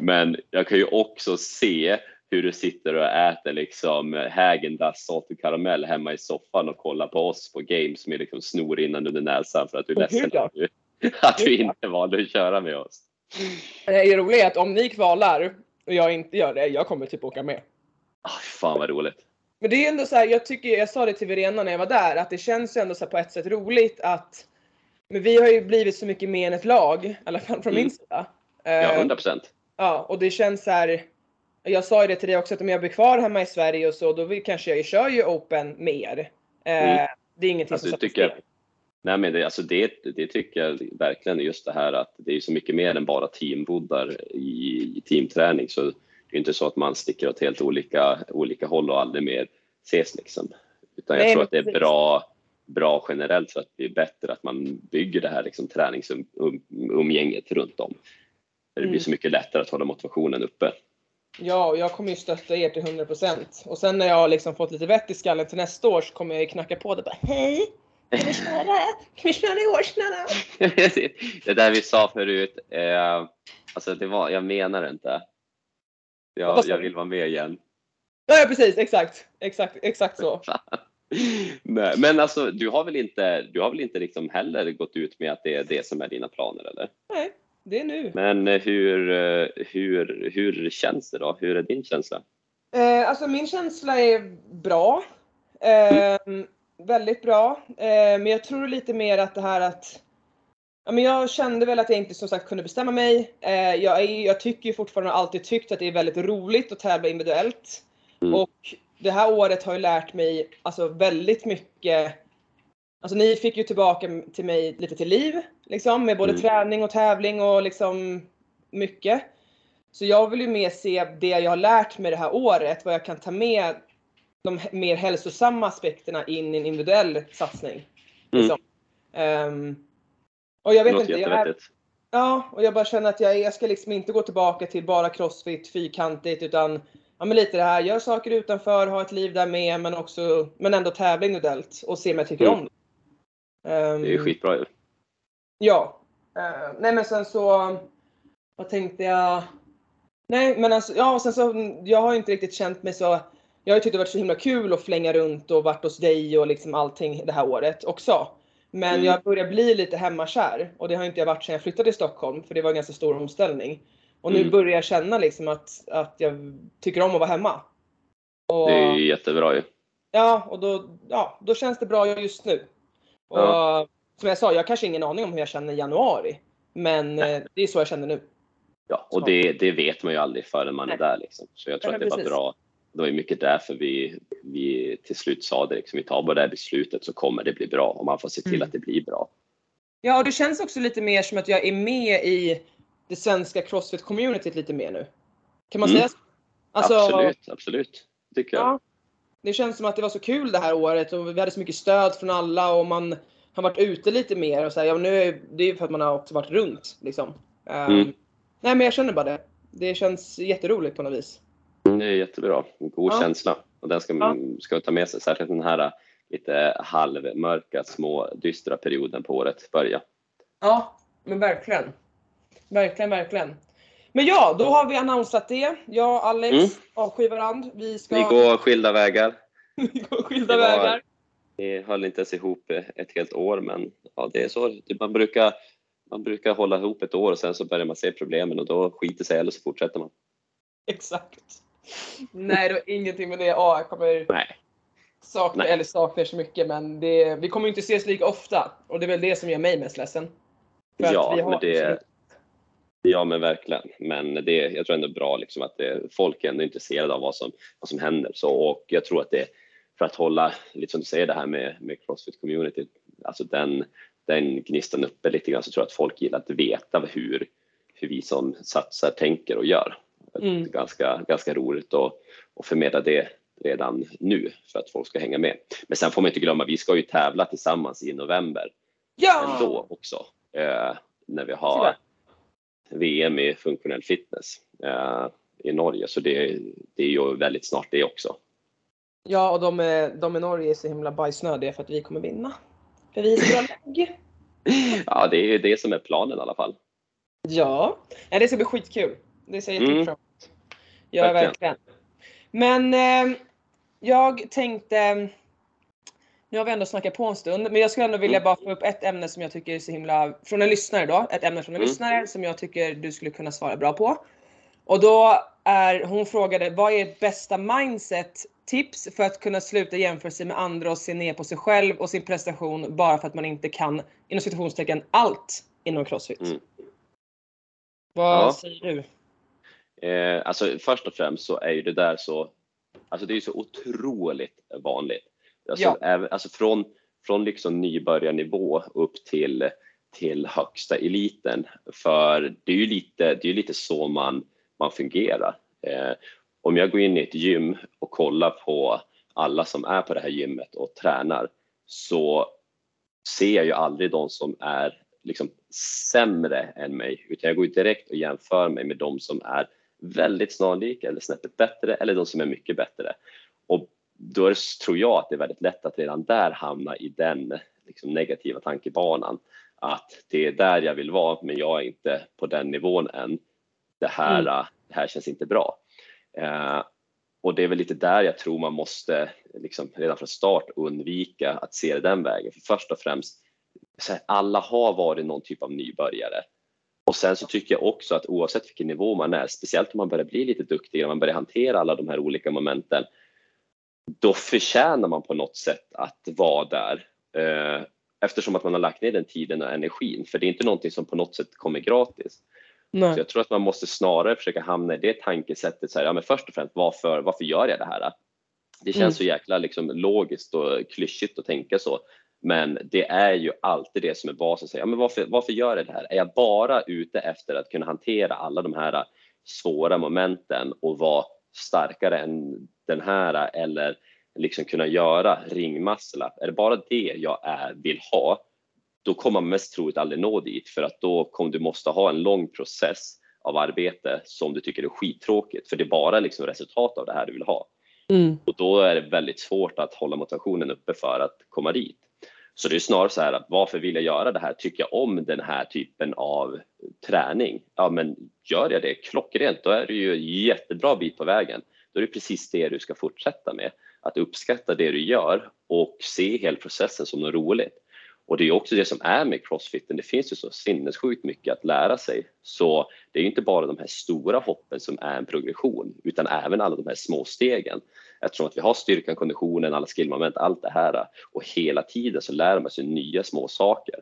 Men jag kan ju också se hur du sitter och äter liksom Häagen-Dazs karamell hemma i soffan och kollar på oss på games med liksom snor innan under näsan för att du är ledsen att du, (laughs) att du inte valde att köra med oss. Det roliga är att om ni kvalar och jag inte gör det, jag kommer typ åka med. Oh, fan vad roligt. Men det är ändå så här, jag tycker, jag sa det till Verena när jag var där, att det känns ju ändå så på ett sätt roligt att men vi har ju blivit så mycket mer än ett lag, i alla fall från mm. min sida. Ja, 100 eh, procent. Ja, och det känns så här. Jag sa ju det till dig också att om jag blir kvar hemma i Sverige och så, då vill, kanske jag kör ju Open mer. Eh, mm. Det är ingenting alltså, som tycker, Nej men det, alltså det, det tycker jag verkligen just det här att det är så mycket mer än bara teamboddar i, i teamträning så det är inte så att man sticker åt helt olika, olika håll och aldrig mer ses liksom. Utan jag Nej, tror att det är bra, bra generellt för att det är bättre att man bygger det här liksom träningsumgänget runt om. Det blir mm. så mycket lättare att hålla motivationen uppe. Ja, och jag kommer ju stötta er till 100% och sen när jag har liksom fått lite vett i skallen till nästa år så kommer jag ju knacka på det bara Hej! Kan vi köra? Kan vi köra i år snälla? (laughs) det där vi sa förut, eh, alltså det var, jag menar det inte. Jag, jag vill vara med igen. Ja, precis, exakt, exakt, exakt så. (laughs) Nej, men alltså du har väl inte, du har väl inte liksom heller gått ut med att det är det som är dina planer eller? Nej, det är nu. Men eh, hur, eh, hur, hur känns det då? Hur är din känsla? Eh, alltså min känsla är bra. Eh, mm. Väldigt bra. Eh, men jag tror lite mer att det här att Ja, men jag kände väl att jag inte som sagt kunde bestämma mig. Eh, jag, är, jag tycker ju fortfarande och alltid tyckt att det är väldigt roligt att tävla individuellt. Mm. Och det här året har ju lärt mig alltså väldigt mycket. Alltså ni fick ju tillbaka till mig lite till liv liksom med både mm. träning och tävling och liksom mycket. Så jag vill ju mer se det jag har lärt mig det här året, vad jag kan ta med de mer hälsosamma aspekterna in i en individuell satsning. Mm. Liksom. Um, och jag vet inte. Jag är, ja, och jag bara känner att jag, jag ska liksom inte gå tillbaka till bara crossfit fyrkantigt utan ja, men lite det här, gör saker utanför, ha ett liv där med men också, men ändå tävla individuellt och se om jag tycker mm. om det. Um, det är ju skitbra ju. Ja. Uh, nej men sen så, vad tänkte jag? Nej men alltså, ja och sen så, jag har inte riktigt känt mig så jag har tyckt det varit så himla kul att flänga runt och varit hos dig och liksom allting det här året också. Men mm. jag börjar bli lite hemmakär och det har inte jag varit sedan jag flyttade till Stockholm för det var en ganska stor omställning. Och nu mm. börjar jag känna liksom att, att jag tycker om att vara hemma. Och, det är ju jättebra ju. Ja, och då, ja, då känns det bra just nu. Och ja. som jag sa, jag har kanske ingen aning om hur jag känner i januari. Men Nej. Eh, det är så jag känner nu. Ja, och det, det vet man ju aldrig förrän man Nej. är där liksom. Så jag tror ja, att det precis. var bra det var ju mycket därför vi, vi till slut sa det, liksom, vi tar bara det här beslutet så kommer det bli bra och man får se till mm. att det blir bra. Ja, och det känns också lite mer som att jag är med i det svenska crossfit-communityt lite mer nu. Kan man mm. säga så? Alltså, absolut, absolut. Tycker jag. Ja, det känns som att det var så kul det här året och vi hade så mycket stöd från alla och man har varit ute lite mer och så här, ja, nu är det ju för att man har också varit runt liksom. Um, Nej, men jag känner bara det. Det känns jätteroligt på något vis. Det är jättebra. God ja. känsla. Och den ska man ska ta med sig, särskilt den här lite halvmörka, små, dystra perioden på året börja. Ja, men verkligen. Verkligen, verkligen. Men ja, då har vi annonsat det. Jag och Alex mm. avskyr varandra. Vi, ska... vi går skilda vägar. (laughs) vi går skilda var, vägar. Vi höll inte ens ihop ett helt år, men ja, det är så. Man brukar, man brukar hålla ihop ett år och sen så börjar man se problemen och då skiter sig eller så fortsätter man. (laughs) Exakt. Nej, det har ingenting med det Ja, jag kommer Nej. sakna, Nej. eller sakna så mycket, men det, vi kommer inte ses lika ofta. Och det är väl det som gör mig mest ledsen. För ja, men det, ja, men verkligen. Men det, jag tror ändå bra liksom att det, folk är ändå intresserade av vad som, vad som händer. Så, och jag tror att det, för att hålla, lite som du säger, det här med, med Crossfit community, alltså den, den gnistan uppe lite grann, så tror jag att folk gillar att veta hur, hur vi som satsar tänker och gör. Mm. Ganska, ganska roligt att, att förmedla det redan nu för att folk ska hänga med. Men sen får man inte glömma, vi ska ju tävla tillsammans i november ja! ändå också. Eh, när vi har VM i funktionell fitness eh, i Norge, så det, det är ju väldigt snart det också. Ja, och de, de i Norge är så himla bajsnödiga för att vi kommer vinna. För vi är så bra lägg. (laughs) ja, det är ju det som är planen i alla fall. Ja, ja det ska bli skitkul. Det ser jag jättemycket mm. fram. Ja, verkligen. Men eh, jag tänkte, nu har vi ändå snackat på en stund, men jag skulle ändå vilja mm. bara få upp ett ämne som jag tycker är så himla, från en lyssnare då, ett ämne från en mm. lyssnare som jag tycker du skulle kunna svara bra på. Och då är, hon frågade, vad är ert bästa mindset tips för att kunna sluta jämföra sig med andra och se ner på sig själv och sin prestation bara för att man inte kan, inom situationstecken, allt inom crossfit? Mm. Vad ja. säger du? Eh, alltså först och främst så är ju det där så, alltså det är så otroligt vanligt. Alltså, ja. även, alltså från, från liksom nybörjarnivå upp till, till högsta eliten. För det är ju lite, det är lite så man, man fungerar. Eh, om jag går in i ett gym och kollar på alla som är på det här gymmet och tränar så ser jag ju aldrig de som är liksom sämre än mig utan jag går direkt och jämför mig med de som är väldigt snarlika eller snäppet bättre eller de som är mycket bättre. Och då det, tror jag att det är väldigt lätt att redan där hamna i den liksom, negativa tankebanan. Att det är där jag vill vara men jag är inte på den nivån än. Det här, mm. det här känns inte bra. Eh, och det är väl lite där jag tror man måste liksom, redan från start undvika att se det den vägen. För först och främst, alla har varit någon typ av nybörjare. Och sen så tycker jag också att oavsett vilken nivå man är, speciellt om man börjar bli lite duktigare, man börjar hantera alla de här olika momenten, då förtjänar man på något sätt att vara där. Eh, eftersom att man har lagt ner den tiden och energin, för det är inte någonting som på något sätt kommer gratis. Nej. Så jag tror att man måste snarare försöka hamna i det tankesättet, så här, ja, men först och främst varför, varför gör jag det här? Det känns mm. så jäkla liksom, logiskt och klyschigt att tänka så. Men det är ju alltid det som är basen. Ja, men varför, varför gör jag det här? Är jag bara ute efter att kunna hantera alla de här svåra momenten och vara starkare än den här eller liksom kunna göra ringmuscle Är det bara det jag är, vill ha, då kommer man mest troligt aldrig nå dit för att då kommer du måste ha en lång process av arbete som du tycker är skittråkigt för det är bara liksom resultat av det här du vill ha. Mm. Och då är det väldigt svårt att hålla motivationen uppe för att komma dit. Så det är snarare så här att varför vill jag göra det här? Tycker jag om den här typen av träning? Ja, men gör jag det klockrent, då är det ju en jättebra bit på vägen. Då är det precis det du ska fortsätta med. Att uppskatta det du gör och se hela processen som något roligt. Och det är också det som är med crossfiten, det finns ju så sinnessjukt mycket att lära sig. Så det är inte bara de här stora hoppen som är en progression, utan även alla de här små stegen. Eftersom att vi har styrkan, konditionen, alla skillmoment, allt det här och hela tiden så lär man sig nya små saker.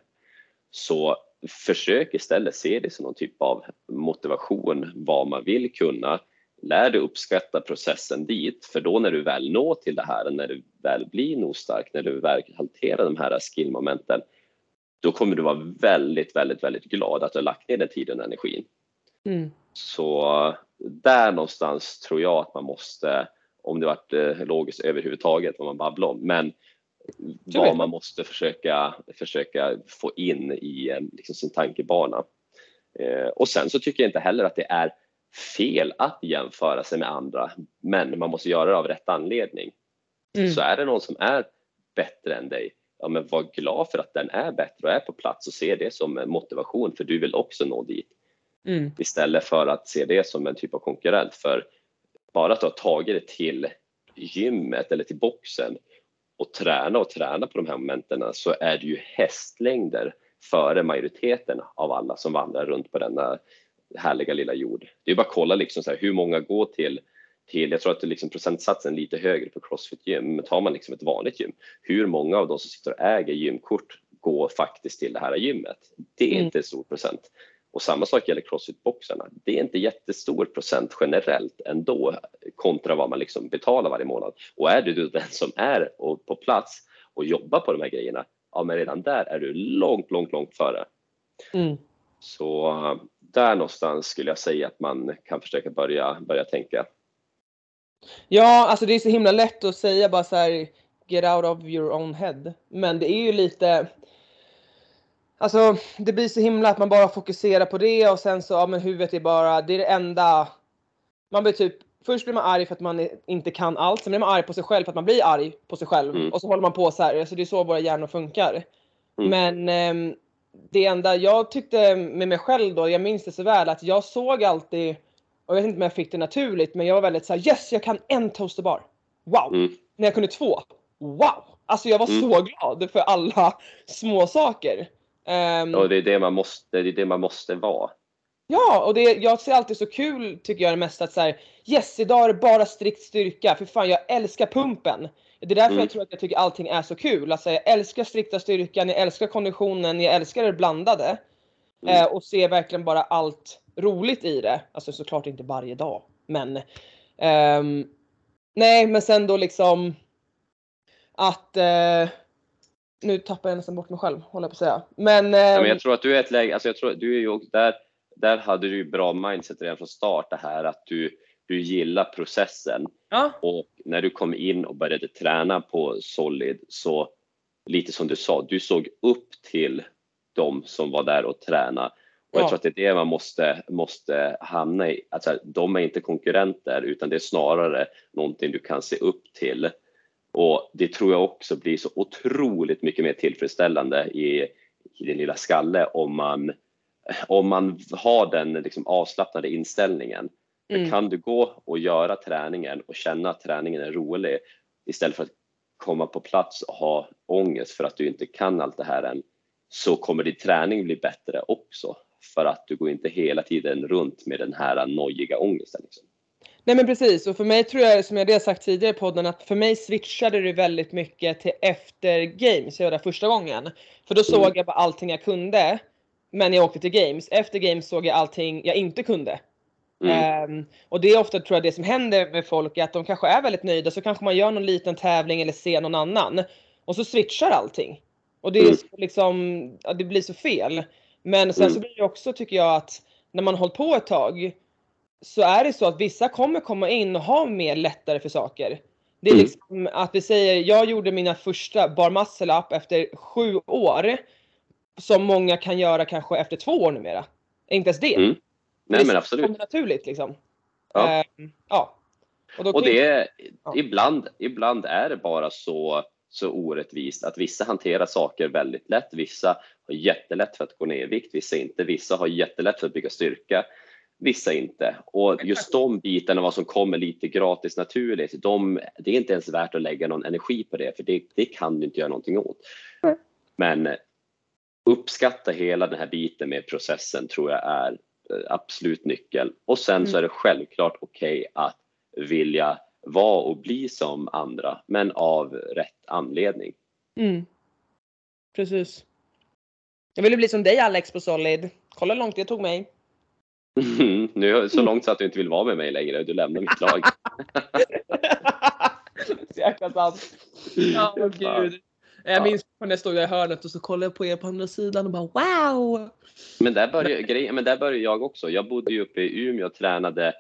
Så försök istället se det som någon typ av motivation, vad man vill kunna. Lär dig uppskatta processen dit, för då när du väl når till det här, när du väl blir nog stark, när du väl hanterar de här skillmomenten, då kommer du vara väldigt, väldigt, väldigt glad att du har lagt ner den tiden och energin. Mm. Så där någonstans tror jag att man måste om det varit eh, logiskt överhuvudtaget vad man babblar om. Men vad man måste försöka, försöka få in i liksom, sin tankebana. Eh, och sen så tycker jag inte heller att det är fel att jämföra sig med andra, men man måste göra det av rätt anledning. Mm. Så är det någon som är bättre än dig, ja men var glad för att den är bättre och är på plats och se det som motivation för du vill också nå dit. Mm. Istället för att se det som en typ av konkurrent. För bara att du har tagit det till gymmet eller till boxen och träna och träna på de här momenten så är det ju hästlängder före majoriteten av alla som vandrar runt på denna härliga lilla jord. Det är bara att kolla liksom så här, hur många går till till, jag tror att det liksom procentsatsen är lite högre på Crossfit gym, men tar man liksom ett vanligt gym, hur många av de som sitter och äger gymkort går faktiskt till det här gymmet? Det är mm. inte en stor procent. Och samma sak gäller crossfit-boxarna. Det är inte jättestor procent generellt ändå kontra vad man liksom betalar varje månad. Och är du den som är på plats och jobbar på de här grejerna, ja men redan där är du långt, långt, långt före. Mm. Så där någonstans skulle jag säga att man kan försöka börja, börja tänka. Ja, alltså det är så himla lätt att säga bara så här, get out of your own head. Men det är ju lite, alltså det blir så himla att man bara fokuserar på det och sen så, ja men huvudet är bara, det är det enda, man blir typ, först blir man arg för att man inte kan allt, sen blir man arg på sig själv för att man blir arg på sig själv mm. och så håller man på så här, alltså det är så våra hjärnor funkar. Mm. Men eh, det enda jag tyckte med mig själv då, jag minns det så väl, att jag såg alltid och jag vet inte om jag fick det naturligt, men jag var väldigt såhär yes, jag kan en toasterbar. Wow! Mm. När jag kunde två. Wow! Alltså jag var mm. så glad för alla (laughs) små saker. Um, och det är det man måste, det är det man måste vara. Ja, och det, jag ser alltid så kul tycker jag det mest att så här, yes, idag är det bara strikt styrka. För fan, jag älskar pumpen. Det är därför mm. jag tror att jag tycker allting är så kul. Alltså, jag älskar strikta styrkan, jag älskar konditionen, jag älskar det blandade. Mm. Eh, och ser verkligen bara allt roligt i det. Alltså såklart inte varje dag, men um, nej, men sen då liksom att uh, nu tappar jag nästan bort mig själv, håller jag på att säga. Men, um, ja, men jag tror att du är ett läge, alltså jag tror du är ju där, där hade du ju bra mindset redan från start det här att du, du gillar processen ja. och när du kom in och började träna på Solid så lite som du sa, du såg upp till de som var där och tränade och jag tror att det är det man måste, måste hamna i. Alltså, de är inte konkurrenter utan det är snarare någonting du kan se upp till. Och det tror jag också blir så otroligt mycket mer tillfredsställande i, i din lilla skalle om man, om man har den liksom avslappnade inställningen. Mm. kan du gå och göra träningen och känna att träningen är rolig istället för att komma på plats och ha ångest för att du inte kan allt det här än så kommer din träning bli bättre också för att du går inte hela tiden runt med den här nojiga ångesten. Liksom. Nej men precis och för mig tror jag som jag har sagt tidigare i podden att för mig switchade det väldigt mycket till efter games. Jag var där första gången. För då mm. såg jag bara allting jag kunde. Men jag åkte till games. Efter games såg jag allting jag inte kunde. Mm. Um, och det är ofta tror jag det som händer med folk är att de kanske är väldigt nöjda så kanske man gör någon liten tävling eller ser någon annan. Och så switchar allting. Och det, är mm. liksom, ja, det blir så fel. Men sen mm. så blir det också tycker jag att när man hållit på ett tag så är det så att vissa kommer komma in och ha mer lättare för saker. Det är mm. liksom att vi säger, jag gjorde mina första bar muscle up efter sju år. Som många kan göra kanske efter två år numera. Inte ens det. Nej det men absolut. Det naturligt liksom. Ja. Uh, ja. Och, och det är, ja. ibland, ibland är det bara så så orättvist att vissa hanterar saker väldigt lätt, vissa har jättelätt för att gå ner i vikt, vissa inte, vissa har jättelätt för att bygga styrka, vissa inte. Och just de bitarna, vad som kommer lite gratis naturligt, de, det är inte ens värt att lägga någon energi på det, för det, det kan du inte göra någonting åt. Men uppskatta hela den här biten med processen tror jag är eh, absolut nyckel. Och sen så mm. är det självklart okej okay att vilja vara och bli som andra, men av rätt anledning. Mm. Precis. Jag ville bli som dig Alex på Solid. Kolla hur långt det tog mig. Mm, (laughs) nu så långt så att du inte vill vara med mig längre. Du lämnar mitt lag. (laughs) så jäkla sant. (laughs) Ja, gud. Jag minns när jag stod i hörnet och så kollade jag på er på andra sidan och bara wow! Men där började, men där började jag också. Jag bodde ju uppe i Umeå och tränade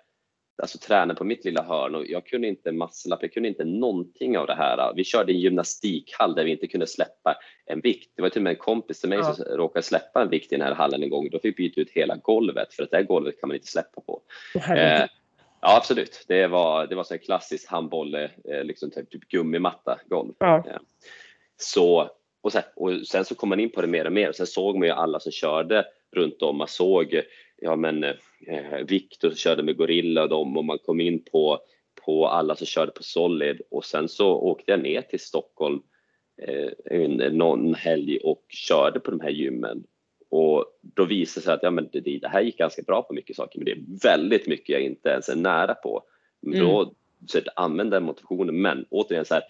alltså träna på mitt lilla hörn och jag kunde inte masslapp, jag kunde inte någonting av det här. Vi körde en gymnastikhall där vi inte kunde släppa en vikt. Det var till och med en kompis till mig ja. som råkade släppa en vikt i den här hallen en gång. Då fick vi byta ut hela golvet för att det här golvet kan man inte släppa på. Eh, ja absolut, det var, det var så en klassisk handboll, eh, liksom typ, typ gummimatta golv. Ja. Eh, så, och, sen, och sen så kom man in på det mer och mer och sen såg man ju alla som körde runt om. Man såg ja men eh, Victor körde med Gorilla och dem och man kom in på, på alla som körde på Solid och sen så åkte jag ner till Stockholm eh, någon helg och körde på de här gymmen och då visade det sig att ja, men det, det här gick ganska bra på mycket saker men det är väldigt mycket jag inte ens är nära på. Mm. Då så använd den motivationen men återigen så här,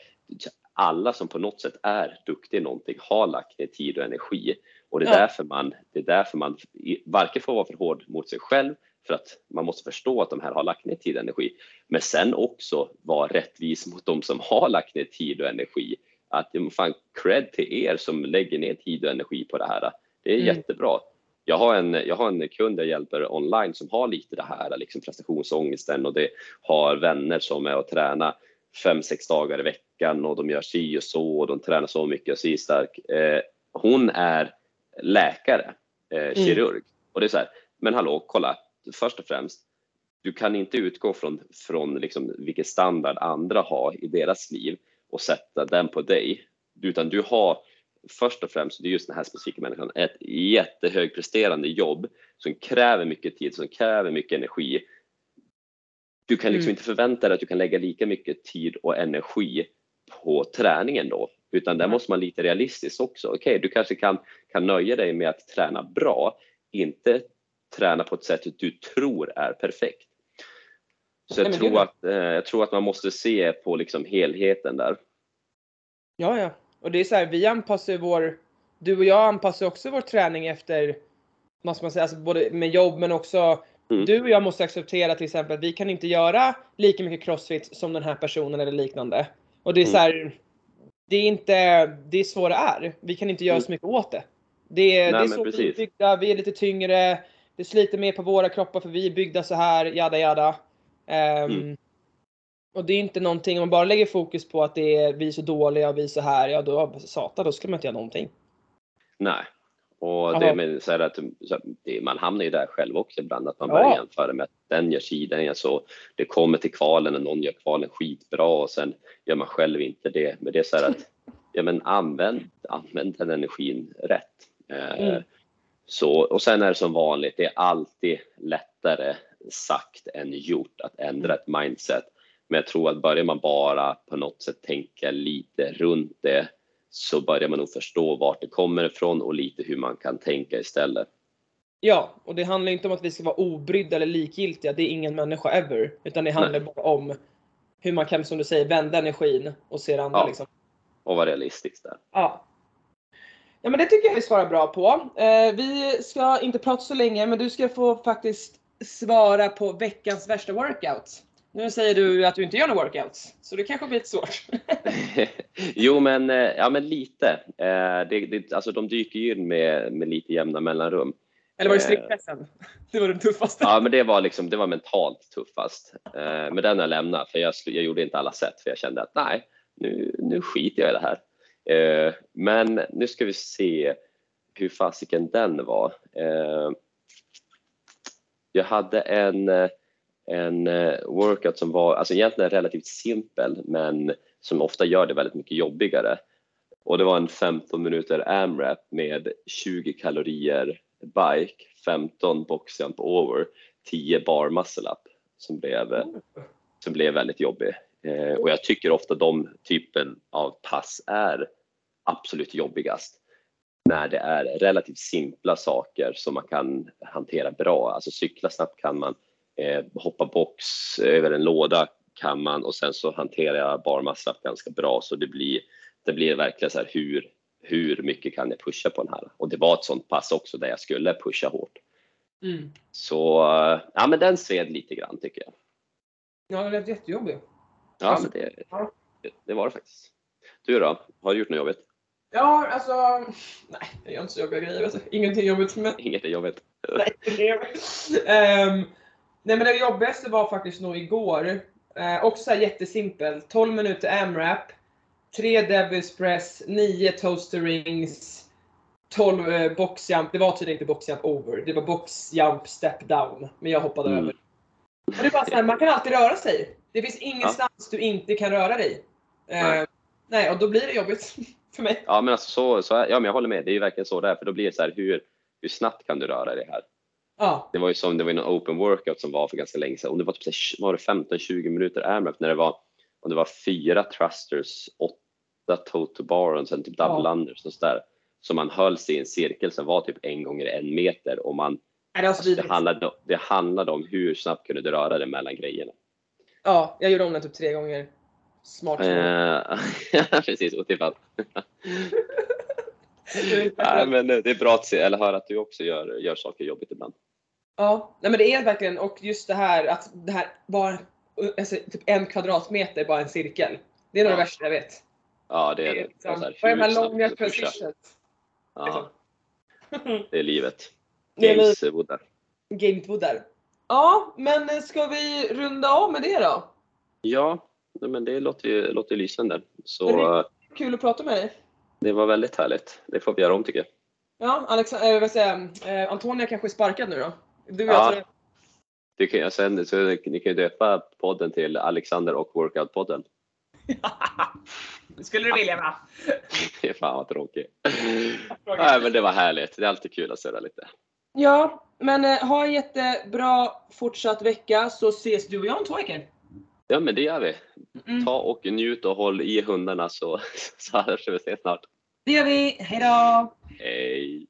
alla som på något sätt är duktiga i någonting har lagt ner tid och energi och det är, ja. därför man, det är därför man varken får vara för hård mot sig själv för att man måste förstå att de här har lagt ner tid och energi, men sen också vara rättvis mot de som har lagt ner tid och energi. Att fan cred till er som lägger ner tid och energi på det här. Det är mm. jättebra. jag har en, jag har en kund jag hjälper online som har lite det här liksom prestationsångesten och det har vänner som är och tränar fem, sex dagar i veckan och de gör si och så och de tränar så mycket och si stark. Eh, hon är läkare, eh, mm. kirurg mm. och det är så här, men hallå, kolla, först och främst, du kan inte utgå från, från liksom vilken standard andra har i deras liv och sätta den på dig, utan du har först och främst, det är just den här specifika människan, ett jättehögpresterande jobb som kräver mycket tid, som kräver mycket energi. Du kan liksom mm. inte förvänta dig att du kan lägga lika mycket tid och energi på träningen då, utan där mm. måste man lite realistiskt också. Okej, okay, du kanske kan, kan nöja dig med att träna bra, inte träna på ett sätt du tror är perfekt. Så jag, tror att, eh, jag tror att man måste se på liksom helheten där. Ja, ja. Och det är så här, vi anpassar vår, du och jag anpassar också vår träning efter, ska man säga, alltså både med jobb men också mm. du och jag måste acceptera till exempel att vi kan inte göra lika mycket crossfit som den här personen eller liknande. Och det är mm. så här, det är inte, det är så det är. Vi kan inte göra mm. så mycket åt det. Det är, Nej, det är så vi är byggda, vi är lite tyngre, det sliter mer på våra kroppar för vi är byggda så här, jada jada. Um, mm. Och det är inte någonting, om man bara lägger fokus på att det är vi är så dåliga och vi är så här, ja då, satan, då ska man inte göra någonting. Nej, och det med så att så det, man hamnar ju där själv också ibland, att man börjar ja. jämföra med att den gör si, den gör så. Det kommer till kvalen och någon gör kvalen skitbra och sen gör man själv inte det. Men det är så att, ja men använd, använd den energin rätt. Eh, mm. Så, och sen är det som vanligt, det är alltid lättare sagt än gjort att ändra ett mindset. Men jag tror att börjar man bara på något sätt tänka lite runt det så börjar man nog förstå vart det kommer ifrån och lite hur man kan tänka istället. Ja, och det handlar inte om att vi ska vara obrydda eller likgiltiga. Det är ingen människa ever. Utan det handlar Nej. bara om hur man kan, som du säger, vända energin och se det andra. Ja. Liksom. Och vara realistisk där. Ja. Ja men det tycker jag vi svarar bra på. Eh, vi ska inte prata så länge men du ska få faktiskt svara på veckans värsta workout. Nu säger du att du inte gör några workouts, så det kanske blir lite svårt. (laughs) jo, men, eh, ja, men lite. Eh, det, det, alltså, de dyker ju in med, med lite jämna mellanrum. Eller var det striktpressen? (laughs) Det var den tuffaste. Ja, men det var, liksom, det var mentalt tuffast. Men den har jag lämnat, för jag, jag gjorde inte alla sätt, för jag kände att nej, nu, nu skiter jag i det här. Men nu ska vi se hur fasiken den var. Jag hade en, en eh, workout som var alltså egentligen relativt simpel men som ofta gör det väldigt mycket jobbigare. Och det var en 15 minuter AMRAP med 20 kalorier bike, 15 boxjump over, 10 bar muscle up som blev, eh, som blev väldigt jobbig. Eh, och jag tycker ofta de typen av pass är absolut jobbigast när det är relativt simpla saker som man kan hantera bra. Alltså cykla snabbt kan man, eh, hoppa box över en låda kan man och sen så hanterar jag barmassa ganska bra så det blir, det blir verkligen så här hur, hur mycket kan jag pusha på den här? Och det var ett sånt pass också där jag skulle pusha hårt. Mm. Så ja men den sved lite grann tycker jag. Ja, den lät jättejobbig. Ja, men det, det var det faktiskt. Du då? Har du gjort något jobbigt? Ja, alltså. Nej, jag gör inte så jobbiga grejer. Du. Ingenting jobbigt. Men... Inget är jobbigt. nej, det är um, nej, men det jobbigaste var faktiskt nog igår. Uh, också här jättesimpelt. 12 minuter AMRAP. 3 Devil's Press, 9 Toaster Rings. 12 uh, eh, boxjump. Det var tydligen inte boxjump over. Det var boxjump step down. Men jag hoppade mm. över. Och det är bara så här, man kan alltid röra sig. Det finns ingenstans ja. du inte kan röra dig. Uh, nej. nej, och då blir det jobbigt. (laughs) för mig. Ja, men alltså så, så ja, men jag håller med. Det är ju verkligen så där, för då blir det så här, hur, hur snabbt kan du röra dig här? Ja. Det var ju som, det var en open workout som var för ganska länge sedan. Och det var typ var det 15-20 minuter AMRAP när det var, om det var fyra thrusters, åtta toe to bar och sen typ double ja. unders och sådär. Så man höll sig i en cirkel som var typ en gånger en meter och man det, alltså, det, handlade, det handlade om hur snabbt kunde du röra dig mellan grejerna. Ja, jag gjorde om den typ tre gånger. Smart. Eh, (laughs) precis, otippat. (laughs) (laughs) Nej, men det är bra att se, eller höra att du också gör, gör saker jobbigt ibland. Ja, nej men det är verkligen, och just det här att det här bara, alltså, typ en kvadratmeter bara en cirkel. Det är nog ja. det värsta jag vet. Ja, det är det. Liksom, vad är de här långa? Ja. (laughs) Det är livet. Gameswoodar. Gamewoodar. Ja, men ska vi runda av med det då? Ja, men det låter ju låter lysande. Så, kul att prata med dig. Det var väldigt härligt. Det får vi göra om tycker jag. Ja, Alex, äh, vad säger, äh, Antonia kanske är sparkad nu då? Du ja. jag du kan, sen, så ni kan ju döpa podden till Alexander och Workout-podden. det skulle du vilja va? (laughs) Det är fan vad tråkigt. Nej men det var härligt. Det är alltid kul att surra lite. Ja, men eh, ha en jättebra fortsatt vecka så ses du och jag om två veckor. Ja men det gör vi. Mm. Ta och njut och håll i hundarna så, så hörs vi snart. Det gör vi. Hej då! Hej!